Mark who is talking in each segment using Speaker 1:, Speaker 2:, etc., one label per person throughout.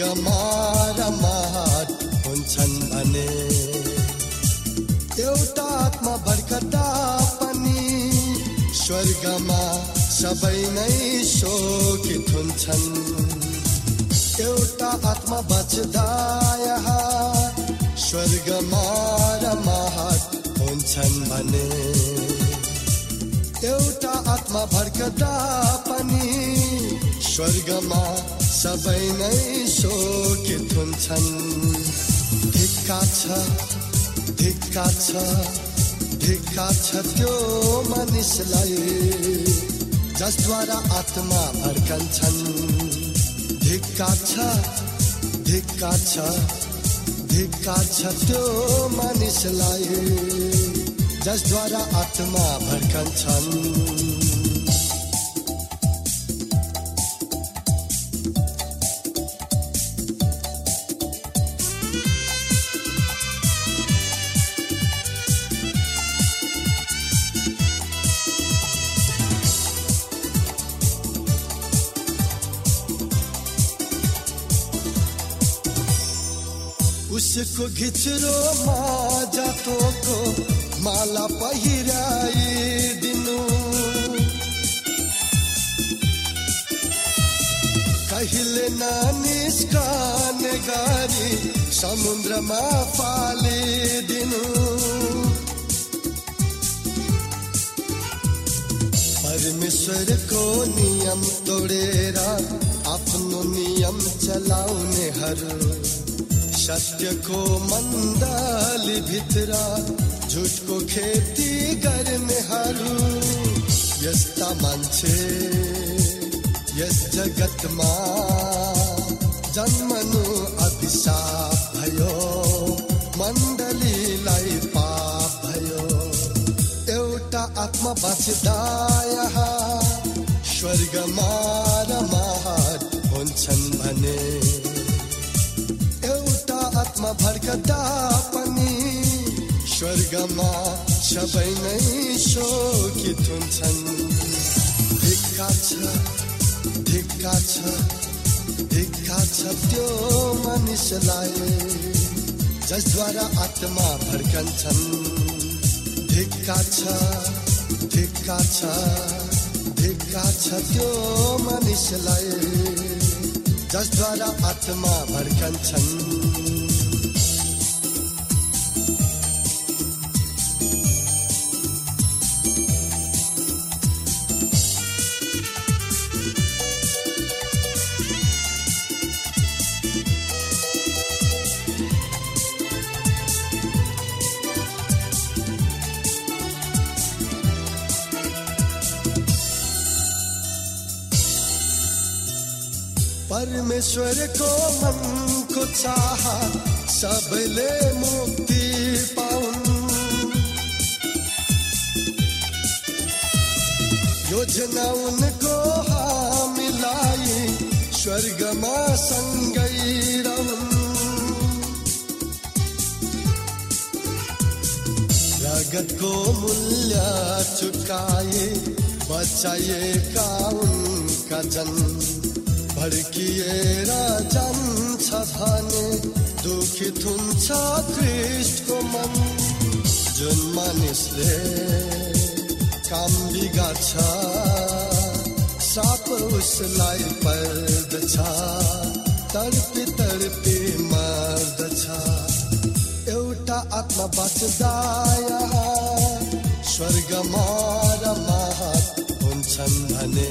Speaker 1: रमाट हुन्छन् भने एउटा आत्मा भर्खदा पनि स्वर्गमा सबै नै शोकित हुन्छन्। एउटा आत्मा बाँच्दा स्वर्गमा रमाट हुन्छन् भने एउटा आत्मा भर्कदा पनि स्वर्गमा सबै नै शोकित हुन्छन्। धिक्का छ धिक्का छ धिक्का छ त्यो मानिसलाई जसद्वारा आत्मा भर्कन्छन् धिक्का छ धिक्का छ धिक्का छ त्यो मानिसलाई जसद्वारा आत्मा भर्कन्छन् उसको घिच्रोमा जातोको माला पहिराइदिनु कहिले नानिस्कने गरी समुद्रमा फालिदिनु परमेश्वरको नियम तोडेर आफ्नो नियम चलाउनेहरू सत्यको मण्डली भित्र झुटको खेती गर्नेहरू यस्ता मान्छे यस जगतमा जन्मनु अभिशाप भयो मण्डलीलाई पाप भयो। एउटा आत्मा बाँच्दा स्वर्गमा रमाट हुन्छन् भने आत्मा भड्कदा पनि स्वर्गमा सबै नै शोकित हुन्छन्। धिक्का छ धिक्का छ धिक्का छ त्यो मानिसलाई जसद्वारा आत्मा भड्कन्छन् धिक्का छ धिक्का छ धिक्का छ त्यो मानिसलाई जसद्वारा आत्मा भड्कन्छन् परमेश्वरको मनको चाह सबैले मुक्ति पाउन्। योजना उनको हामीलाई स्वर्गमा सँगै रहन्। रगतको मूल्य चुकाए बचाइएका उनका जन। भड्किएर जान्छ भने दुखित हुन्छ ख्रिस्टको मन। जुन मानिसले काम बिगार्छ साप उसलाई पर्दछ तडपी तडपी मर्दछ। एउटा आत्मा बाँच्दा स्वर्गमा र महत हुन्छन् भने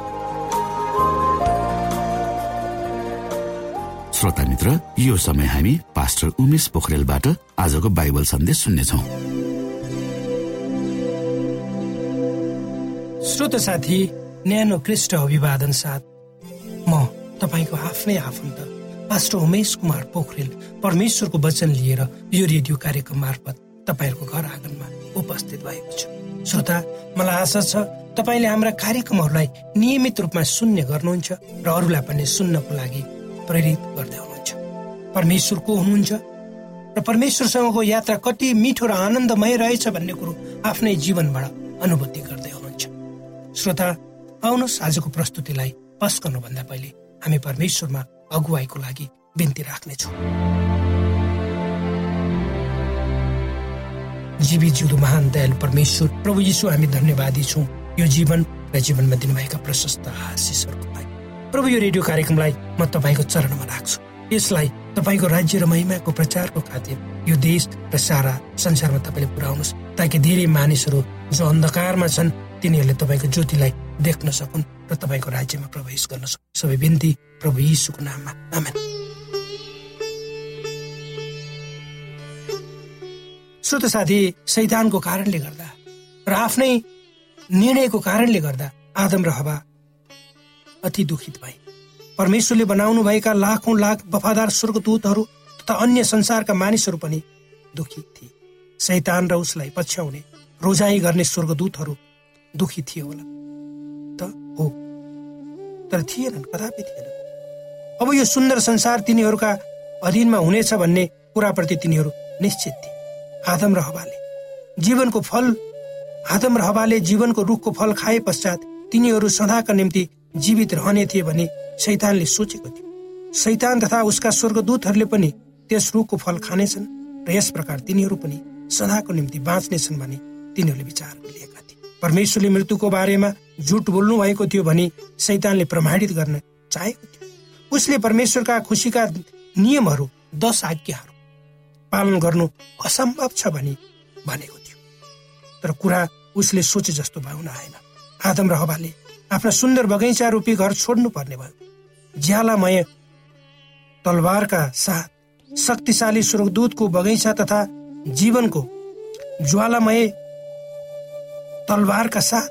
Speaker 2: श्रोता मित्र यो समय हामी पास्टर उमेश पोखरेलबाट आजको बाइबल सन्देश सुन्नेछौ।
Speaker 3: श्रोत साथी न्यानो कृष्ण अभिवादन साथ। म तपाईँको आफ्नै आफन्त पास्टर उमेश कुमार पोखरेल परमेश्वरको वचन लिएर यो रेडियो कार्यक्रम मार्फत तपाईँहरूको घर आँगनमा उपस्थित भएको छु। श्रोता मलाई आशा छ तपाईँले हाम्रा कार्यक्रमहरूलाई नियमित रूपमा सुन्ने गर्नुहुन्छ र अरूलाई पनि सुन्नको लागि प्रेरित गर्दै हुनुहुन्छ। परमेश्वर को हुनुहुन्छ र परमेश्वरसँगको यात्रा कति मिठो र आनन्दमय रहेछ भन्ने कुरो आफ्नै जीवनबाट अनुभूति गर्दै हुनुहुन्छ। श्रोता आउनुहोस् आजको प्रस्तुतिलाई पस गर्नुभन्दा पहिले हामी परमेश्वरमा अगुवाईको लागि बिन्ती राख्नेछौँ। जीवी जिउँदो महान दयालु परमेश्वर प्रभु यीशु हामी धन्यवादी छौँ। यो जीवन र जीवनमा दिनुभएका प्रशस्त आशिषहरूको लागि। प्रभु यो रेडियो कार्यक्रमलाई म तपाईँको चरणमा राख्छु। यसलाई तपाईँको राज्य र महिमाको प्रचारको खातिर यो देश र सारा संसारमा तपाईँले पुर्याउनुहोस् ताकि धेरै मानिसहरू जो अन्धकारमा छन् तिनीहरूले तपाईँको ज्योतिलाई देख्न सकुन् र तपाईँको राज्यमा प्रवेश गर्न सकुन्। सबै बिन्ती प्रभु यीशुको नाममा। आमेन। श्रोत साथी सैतानको कारणले गर्दा र आफ्नै निर्णयको कारणले गर्दा आदम र हवा अति दुखित भए। परमेश्वरले बनाउनु भएका लाखौं लाख वफादार स्वर्गदूतहरू तथा अन्य संसारका मानिसहरू पनि दुखी थिए। सैतान र उसलाई पछ्याउने रोजाई गर्ने स्वर्गदूतहरू दुखी थिए होला। त हो। तर थिएनन् कदापि थिएनन्। अब यो सुन्दर संसार तिनीहरूका अधीनमा हुनेछ भन्ने कुराप्रति तिनीहरू निश्चित थिए। आदम र हवाले जीवनको फल आदम र हवाले जीवनको रुखको फल खाए पश्चात तिनीहरू सदाका निम्ति जीवित रहने थिए भने शैतानले सोचेको थियो। शैतान तथा उसका स्वर्गदूतहरूले पनि त्यस रुखको फल खानेछन् र यस प्रकार तिनीहरू पनि सदाको निम्ति बाँच्नेछन् भने तिनीहरूले विचार लिएका थिए। परमेश्वरले मृत्युको बारेमा झुट बोल्नु भएको थियो भने शैतानले प्रमाणित गर्न चाहेको थियो। उसले परमेश्वरका खुसीका नियमहरू दश आज्ञाहरू पालन गर्नु असम्भव छ भनी भनेको थियो। तर कुरा उसले सोचे जस्तो भावना आएन आदम र हवाले आफ्ना सुन्दर बगैँचा रूपी घर छोड्नु पर्ने भयो। ज्यालामय तलवारका साथ शक्तिशाली स्वर्गदूतको बगैँचा तथा जीवनको ज्वालामय तलवारका साथ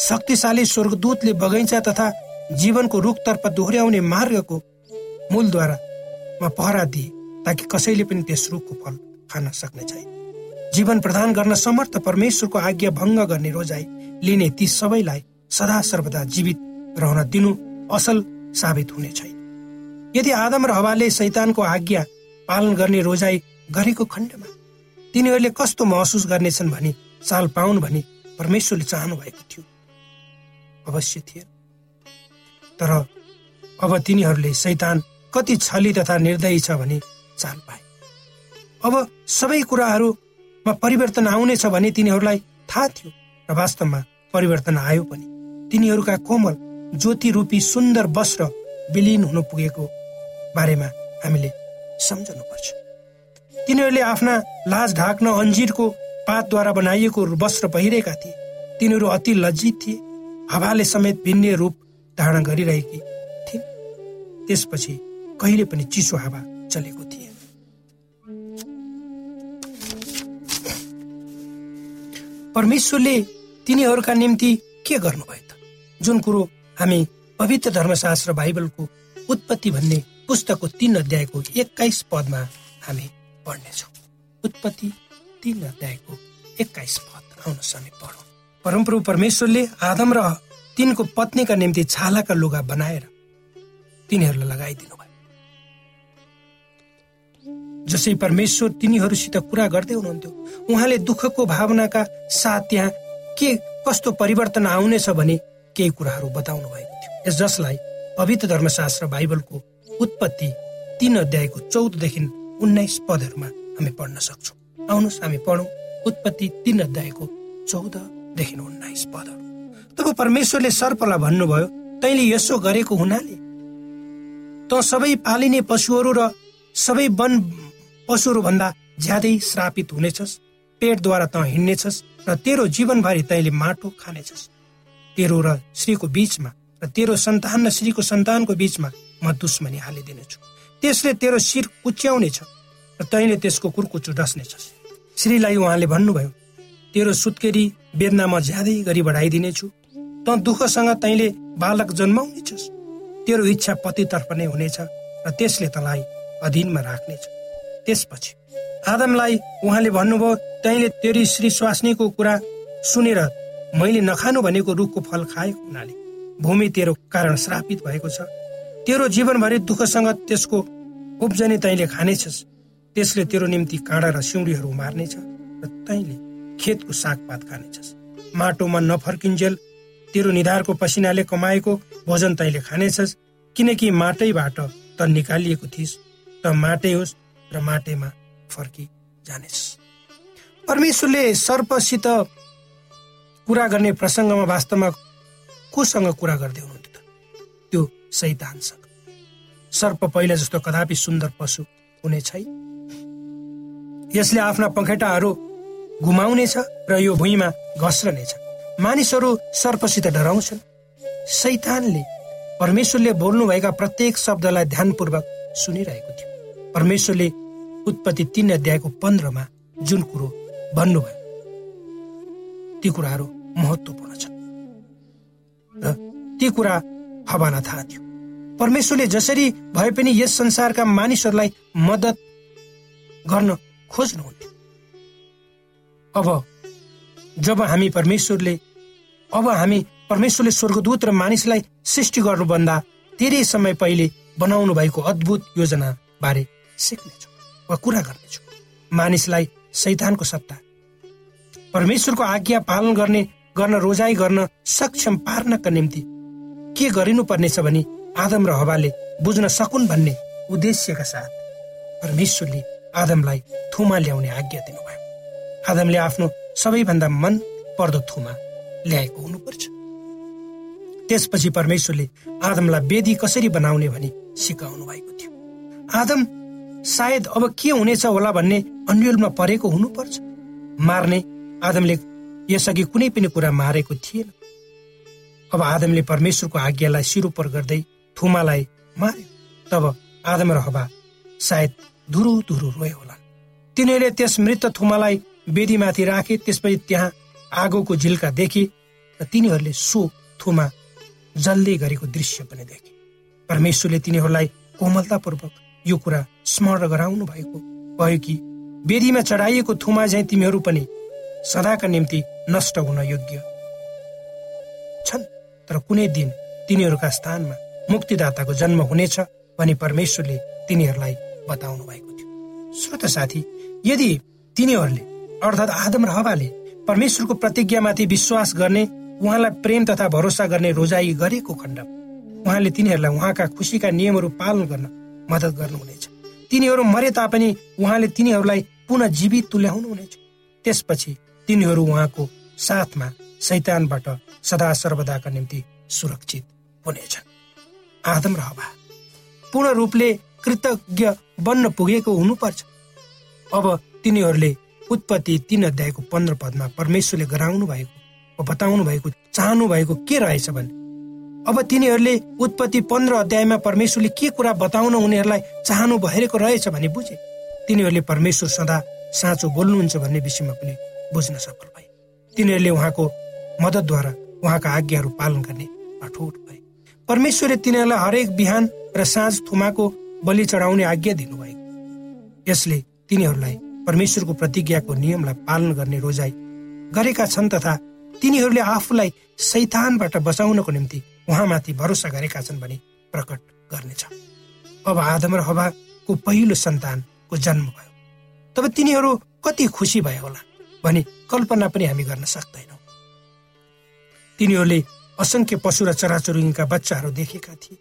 Speaker 3: शक्तिशाली स्वर्गदूतले बगैँचा तथा जीवनको रुखतर्फ दोहोऱ्याउने मार्गको मूलद्वारामा पहरा दिए ताकि कसैले पनि त्यस रुखको फल खान सक्ने छैन। जीवन प्रदान गर्न समर्थ परमेश्वरको आज्ञा भङ्ग गर्ने रोजाइ लिने ती सबैलाई सदा सर्वदा जीवित रहन दिनु असल साबित हुने छैन। यदि आदम र हवाले शैतानको आज्ञा पालन गर्ने रोजाइ गरेको खण्डमा तिनीहरूले कस्तो महसुस गर्नेछन् भनी चाल पाउन् भनी परमेश्वरले चाहनु भएको थियो? अवश्य थिए तर अब तिनीहरूले शैतान कति छली तथा निर्दयी छ भने चाल पाए। अब सबै कुराहरूमा परिवर्तन आउनेछ भने तिनीहरूलाई थाहा थियो र वास्तवमा परिवर्तन आयो पनि। तिनीहरूका कोमल ज्योति रूपी सुन्दर वस्त्र विलिन हुन पुगेको बारेमा हामीले सम्झनु पर्छ तिनीहरूले आफ्ना लाज ढाक्न अन्जिरको पातद्वारा बनाइएको वस्त्र पहिरेका थिए। तिनीहरू अति लज्जित थिए। हावाले समेत भिन्ने रूप धारण गरिरहेकी थिए त्यसपछि कहिले पनि चिसो हावा चलेको थिए परमेश्वरले तिनीहरूका निम्ति के गर्नुभयो? जुन कुरो हामी पवित्र धर्मशास्त्र बाइबलको उत्पत्ति भन्ने पुस्तकको तीन अध्यायको एक्काइस पदमा हामी पढ्नेछौँ। उत्पत्ति तीन अध्यायको एक्काइस पद आउनुहोस् हामी पढौँ। परमप्रभु परमेश्वरले आदम र तिनको पत्नीका निम्ति छालाका लुगा बनाएर तिनीहरूलाई लगाइदिनु भयो। जसै परमेश्वर तिनीहरूसित कुरा गर्दै हुनुहुन्थ्यो उहाँले दुःखको भावनाका साथ त्यहाँ के कस्तो परिवर्तन आउनेछ भने केही कुराहरू बताउनु भएको थियो। यस जसलाई पवित्र धर्मशास्त्र बाइबलको उत्पत्ति तीन अध्यायको चौधदेखि उन्नाइस पदहरूमा हामी पढ्न सक्छौँ। आउनुहोस् हामी पढौँ उत्पत्ति तीन अध्यायको चौधदेखि उन्नाइस पदहरू तब परमेश्वरले सर्पलाई भन्नुभयो तैँले यसो गरेको हुनाले? त सबै पालिने पशुहरू र सबै वन पशुहरूभन्दा ज्यादै श्रापित हुनेछस् पेटद्वारा त हिँड्नेछस् र तेरो जीवनभरि तैँले माटो खानेछस्। तेरो र श्रीको बीचमा र तेरो सन्तान र श्रीको सन्तानको बीचमा म दुश्मनी हालिदिनेछु। त्यसले तेरो शिर उच्याउनेछ र तैँले त्यसको कुर्कुचो डस्नेछस्। श्रीलाई उहाँले भन्नुभयो तेरो सुत्केरी वेदना म ज्यादै गरी बढाइदिनेछु। त दुःखसँग तैँले बालक जन्माउनेछस्। तेरो इच्छा पतितर्फ नै हुनेछ र त्यसले तँलाई अधीनमा राख्नेछ। त्यसपछि आदमलाई उहाँले भन्नुभयो तैँले तेरी श्री स्वास्नीको कुरा सुनेर मैले नखानु भनेको रुखको फल खाएको हुनाले भूमि तेरो कारण श्रापित भएको छ। तेरो जीवनभरि दुःखसँग त्यसको उब्जनी तैँले खानेछस्। त्यसले तेरो निम्ति काँडा र सिउँडीहरू मार्नेछ र तैँले खेतको सागपात खानेछस्। माटोमा नफर्किन्जेल तेरो निधारको पसिनाले कमाएको भोजन तैँले खानेछस् किनकि माटैबाट त निकालिएको थिइस् त माटै होस् र माटैमा फर्की जानेछ परमेश्वरले सर्पसित कुरा गर्ने प्रसङ्गमा वास्तवमा कोसँग कुरा गर्दै हुनुहुन्थ्यो त? त्यो सैतानसँग सर्प पहिला जस्तो कदापि सुन्दर पशु हुने छैन। यसले आफ्ना पखेटाहरू घुमाउनेछ र यो भुइँमा घस्रनेछ मानिसहरू सर्पसित डराउँछन्। सैतानले परमेश्वरले बोल्नुभएका प्रत्येक शब्दलाई ध्यानपूर्वक सुनिरहेको थियो। परमेश्वरले उत्पत्ति तीन अध्यायको पन्ध्रमा जुन कुरो भन्नुभयो ती कुराहरू महत्वपूर्ण छन् र ती कुरा हवालाई थाहा थियो। परमेश्वरले जसरी भए पनि यस संसारका मानिसहरूलाई मद्दत गर्न खोज्नुहुन्थ्यो। अब जब हामी परमेश्वरले अब हामी परमेश्वरले स्वर्गदूत र मानिसलाई सृष्टि गर्नुभन्दा धेरै समय पहिले बनाउनु भएको अद्भुत योजना बारे सिक्नेछौँ वा कुरा गर्नेछु। मानिसलाई सैतानको सत्ता परमेश्वरको आज्ञा पालन गर्ने गर्न रोजाइ गर्न सक्षम पार्नका निम्ति के गरिनु पर्नेछ भने आदम र हवाले बुझ्न सकुन् भन्ने उद्देश्यका साथ परमेश्वरले आदमलाई थुमा ल्याउने आज्ञा दिनुभयो। आदमले आफ्नो सबैभन्दा मन पर्दो थुमा ल्याएको हुनुपर्छ। त्यसपछि परमेश्वरले आदमलाई वेदी कसरी बनाउने भनी सिकाउनु भएको थियो। आदम सायद अब के हुनेछ होला भन्ने अन्यलमा परेको हुनुपर्छ। मार्ने आदमले यसअघि कुनै पनि कुरा मारेको थिएन। अब आदमले परमेश्वरको आज्ञालाई सिरोपर गर्दै थुमालाई मार्यो तब आदम र हवा सायद धुरु धुरु रोए होला। तिनीहरूले त्यस मृत थुमालाई वेदीमाथि राखे त्यसपछि त्यहाँ आगोको झिल्का देखे र तिनीहरूले सो थुमा जल्दै गरेको दृश्य पनि देखे। परमेश्वरले तिनीहरूलाई कोमलतापूर्वक यो कुरा स्मरण गराउनु भएको भयो कि वेदीमा चढाइएको थुमा झैँ तिमीहरू पनि सदाका निम्ति नष्ट हुन योग्य। छन् तर कुनै दिन तिनीहरूका स्थानमा मुक्तिदाताको जन्म हुनेछ भनी परमेश्वरले तिनीहरूलाई बताउनु भएको थियो। श्रोत साथी यदि तिनीहरूले अर्थात् आदम र हवाले परमेश्वरको प्रतिज्ञामाथि विश्वास गर्ने उहाँलाई प्रेम तथा भरोसा गर्ने रोजाई गरेको खण्ड उहाँले तिनीहरूलाई उहाँका खुसीका नियमहरू पालन गर्न मद्दत गर्नुहुनेछ। तिनीहरू मरे तापनि उहाँले तिनीहरूलाई पुनः जीवित तुल्याउनु हुनेछ त्यसपछि तिनीहरू उहाँको साथमा शैतानबाट सदा सर्वदाका निम्ति सुरक्षित हुनेछन्। आदम र हवा पूर्ण रूपले कृतज्ञ बन्न पुगेको हुनुपर्छ। अब तिनीहरूले उत्पत्ति तीन अध्यायको पन्ध्र पदमा परमेश्वरले गराउनु भएको बताउनु भएको चाहनु भएको के रहेछ भने अब तिनीहरूले उत्पत्ति पन्ध्र अध्यायमा परमेश्वरले के कुरा बताउन उनीहरूलाई चाहनु भइरहेको रहेछ भने बुझे। तिनीहरूले परमेश्वर सदा साँचो बोल्नुहुन्छ भन्ने विषयमा पनि बुझ्न सफल भए। तिनीहरूले उहाँको मद्दतद्वारा उहाँका आज्ञाहरू पालन गर्ने अठोट भए। परमेश्वरले तिनीहरूलाई हरेक बिहान र साँझ थुमाको बलि चढाउने आज्ञा दिनुभएको। यसले तिनीहरूलाई परमेश्वरको प्रतिज्ञाको नियमलाई पालन गर्ने रोजाई गरेका छन् तथा तिनीहरूले आफूलाई सैतानबाट बचाउनको निम्ति उहाँमाथि भरोसा गरेका छन् भने प्रकट गर्नेछ। अब आदम र हवाको पहिलो सन्तानको जन्म भयो। तब तिनीहरू कति खुसी भयो होला? भने कल्पना पनि हामी गर्न सक्दैनौँ। तिनीहरूले असङ्ख्य पशु र चराचुरुङ्गीका बच्चाहरू देखेका थिए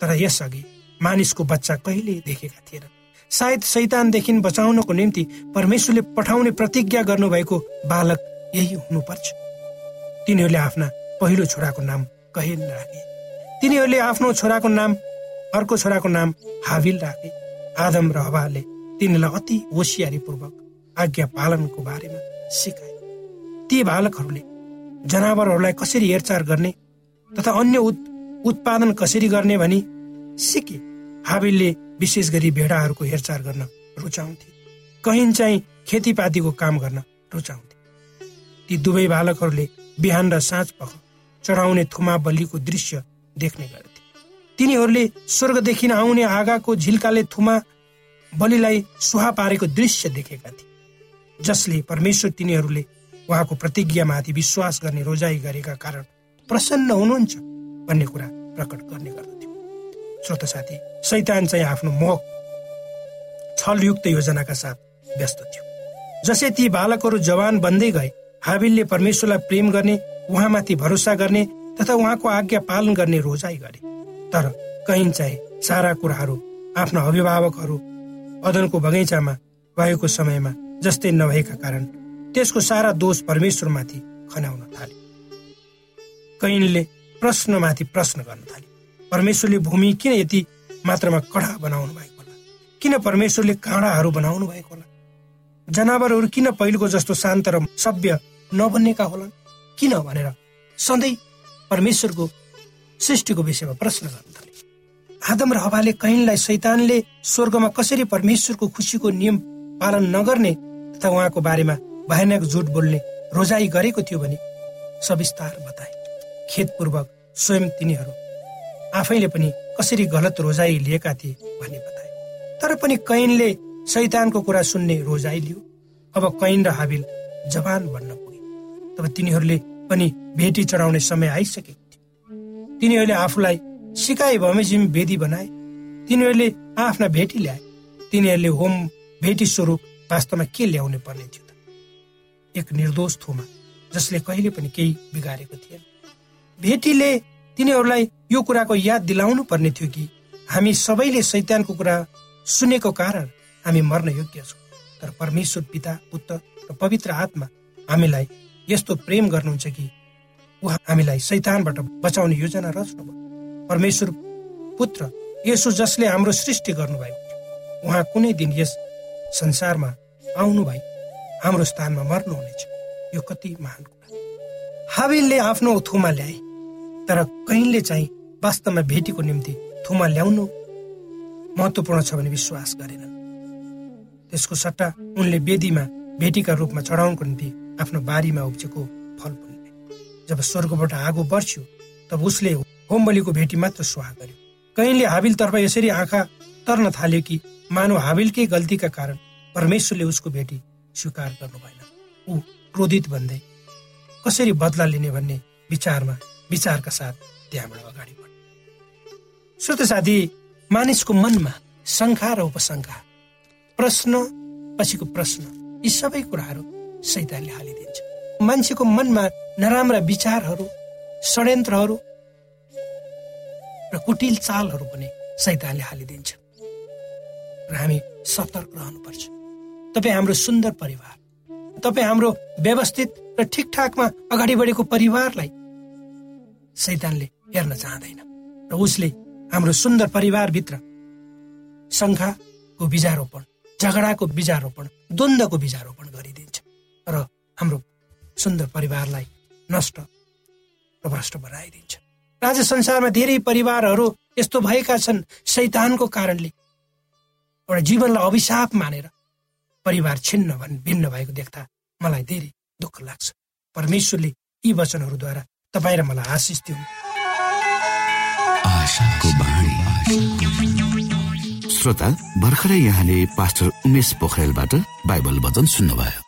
Speaker 3: तर यसअघि मानिसको बच्चा कहिले देखेका थिएन। सायद शैतानदेखि बचाउनको निम्ति परमेश्वरले पठाउने प्रतिज्ञा गर्नुभएको बालक यही हुनुपर्छ। तिनीहरूले आफ्ना पहिलो छोराको नाम कहेन राखे। तिनीहरूले आफ्नो छोराको नाम अर्को छोराको नाम हाविल राखे। आदम र हवाले तिनीलाई अति होसियारीपूर्वक आज्ञा पालनको बारेमा सिकाए। ती बालकहरूले जनावरहरूलाई कसरी हेरचाह गर्ने तथा अन्य उत्पादन कसरी गर्ने भनी सिके। हाबिलले विशेष गरी भेडाहरूको हेरचाह गर्न रुचाउँथे। कहीँ चाहिँ खेतीपातीको काम गर्न रुचाउँथे। ती दुवै बालकहरूले बिहान र साँझ पख चढाउने थुमा बलिको दृश्य देख्ने गर्थे। तिनीहरूले स्वर्गदेखि आउने आगाको झिल्काले थुमा बलिलाई सुहा पारेको दृश्य देखेका थिए। जसले परमेश्वर तिनीहरूले उहाँको प्रतिज्ञामाथि विश्वास गर्ने रोजाई गरेका कारण प्रसन्न हुनुहुन्छ भन्ने कुरा प्रकट गर्ने गर्दथ्यो। श्रोत साथी सैतान चाहिँ आफ्नो मोह छलयुक्त योजनाका साथ व्यस्त थियो। जसै ती बालकहरू जवान बन्दै गए हाबिलले परमेश्वरलाई प्रेम गर्ने उहाँमाथि भरोसा गर्ने तथा उहाँको आज्ञा पालन गर्ने रोजाई गरे। तर कहीँ चाहिँ सारा कुराहरू आफ्ना अभिभावकहरू अदनको बगैँचामा भएको समयमा जस्तै नभएका कारण त्यसको सारा दोष परमेश्वरमाथि खनाउन थाले। कैनले प्रश्नमाथि प्रश्न गर्न थाले। परमेश्वरले भूमि किन यति मात्रामा कडा बनाउनु भएको होला? किन परमेश्वरले काँडाहरू बनाउनु भएको होला? जनावरहरू किन पहिलोको जस्तो शान्त र सभ्य नबन्नेका होलान्? किन भनेर सधैँ परमेश्वरको सृष्टिको विषयमा प्रश्न गर्न थाले। आदम र हवाले कैनलाई शैतानले स्वर्गमा कसरी परमेश्वरको खुसीको नियम पालन नगर्ने तथा उहाँको बारेमा भयानक झुट बोल्ने रोजाई गरेको थियो भने सविस्तार बताए। खेतपूर्वक स्वयं तिनीहरू आफैले पनि कसरी गलत रोजाई लिएका थिए भन्ने बताए। तर पनि कैनले शैतानको कुरा सुन्ने रोजाई लियो। अब कैन र हाबिल जवान बन्न पुगे। तब तिनीहरूले पनि भेटी चढाउने समय आइसकेको थियो। तिनीहरूले आफूलाई सिकाई बमोजिम वेदी बनाए। तिनीहरूले आफ्ना भेटी ल्याए। तिनीहरूले होम भेटी स्वरूप वास्तवमा के ल्याउनु पर्ने थियो एक निर्दोष थोमा जसले कहिले पनि केही बिगारेको थिएन। भेटीले तिनीहरूलाई यो कुराको याद दिलाउनु पर्ने थियो कि हामी सबैले सैतानको कुरा सुनेको कारण हामी मर्न योग्य छौँ। तर परमेश्वर पिता पुत्र र पवित्र आत्मा हामीलाई यस्तो प्रेम गर्नुहुन्छ कि उहाँ हामीलाई सैतानबाट बचाउने योजना रच्नुभयो। परमेश्वर पुत्र यसो जसले हाम्रो सृष्टि गर्नुभएको उहाँ कुनै दिन यस संसारमा आउनु भयो हाम्रो स्थानमा मर्नुहुनेछ यो कति महान कुरा। हाबिलले आफ्नो थुमा ल्याए तर कहीँले चाहिँ वास्तवमा भेटीको निम्ति थुमा ल्याउनु महत्वपूर्ण छ भने विश्वास गरेनन् त्यसको सट्टा उनले वेदीमा भेटीका रूपमा चढाउनको निम्ति आफ्नो बारीमा उब्जेको फल पुण्य जब स्वर्गबाट आगो बर्स्यो तब उसले होमबलीको भेटी मात्र सुहा गर्यो। कहीँले हाबिलतर्फ यसरी आँखा तर्न थाल्यो कि मानव हाबिलकै गल्तीका कारण परमेश्वरले उसको भेटी स्वीकार गर्नु भएन। ऊ क्रोधित भन्दै कसरी बदला लिने भन्ने विचारमा विचारका साथ त्यहाँबाट अगाडि बढ्यो। श्रोत साथी मानिसको मनमा शङ्का र उपशङ्का प्रश्न पछिको प्रश्न यी सबै कुराहरू सैतानले हालिदिन्छ। मान्छेको मनमा नराम्रा विचारहरू षड्यन्त्रहरू र कुटिल चालहरू पनि सैतानले हालिदिन्छ। र हामी सतर्क रहनुपर्छ। तपाईँ हाम्रो सुन्दर परिवार तपाईँ हाम्रो व्यवस्थित र ठिकठाकमा अगाडि बढेको परिवारलाई सैतानले हेर्न चाहँदैन र उसले हाम्रो सुन्दर परिवारभित्र शङ्खाको बिजारोपण झगडाको बिजारोपण द्वन्द्वको बिजारोपण गरिदिन्छ र हाम्रो सुन्दर परिवारलाई नष्ट र भ्रष्ट बनाइदिन्छ। आज संसारमा धेरै परिवारहरू यस्तो भएका छन् शैतानको कारणले एउटा जीवनलाई अभिशाप मानेर परिवार छिन्न भन् भिन्न भएको देख्दा मलाई धेरै दुःख लाग्छ। परमेश्वरले यी वचनहरूद्वारा तपाईँ र मलाई आशिष दिउन्।
Speaker 2: श्रोता भर्खरै यहाँले पास्टर उमेश पोखरेलबाट बाइबल वचन सुन्नुभयो।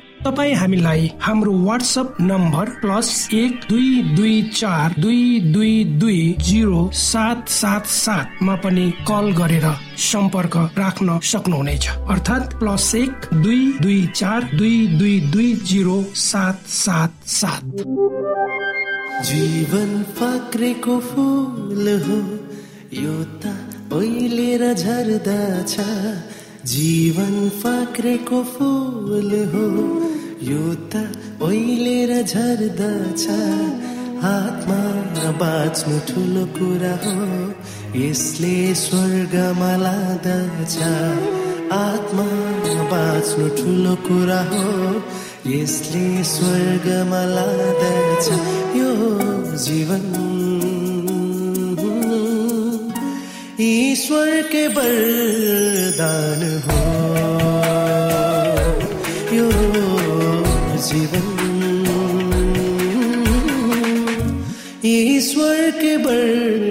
Speaker 3: तपाईँ हामीलाई हाम्रो वाट्सएप नम्बर प्लस एक दुई दुई चार दुई दुई दुई जिरो सात सात सातमा पनि कल गरेर सम्पर्क राख्न सक्नुहुनेछ। अर्थात् प्लस एक दुई दुई चार दुई दुई दुई जिरो सात सात सात।
Speaker 4: जीवन फाक्रेको फुल हो यो त ओइलेर झर्दछ जीवन फाक्रेको फुल हो यो त ओइलेर झर्दछ। हातमा बाँच्नु ठुलो कुरा हो। यसले स्वर्गमा लाँदछ। आत्मा बाँच्नु ठुलो कुरा हो। यसले स्वर्गमा लाँदछ। यो जीवन। ईश्वरकै वरदान हो। यो जीवन। ईश्वर के
Speaker 2: बल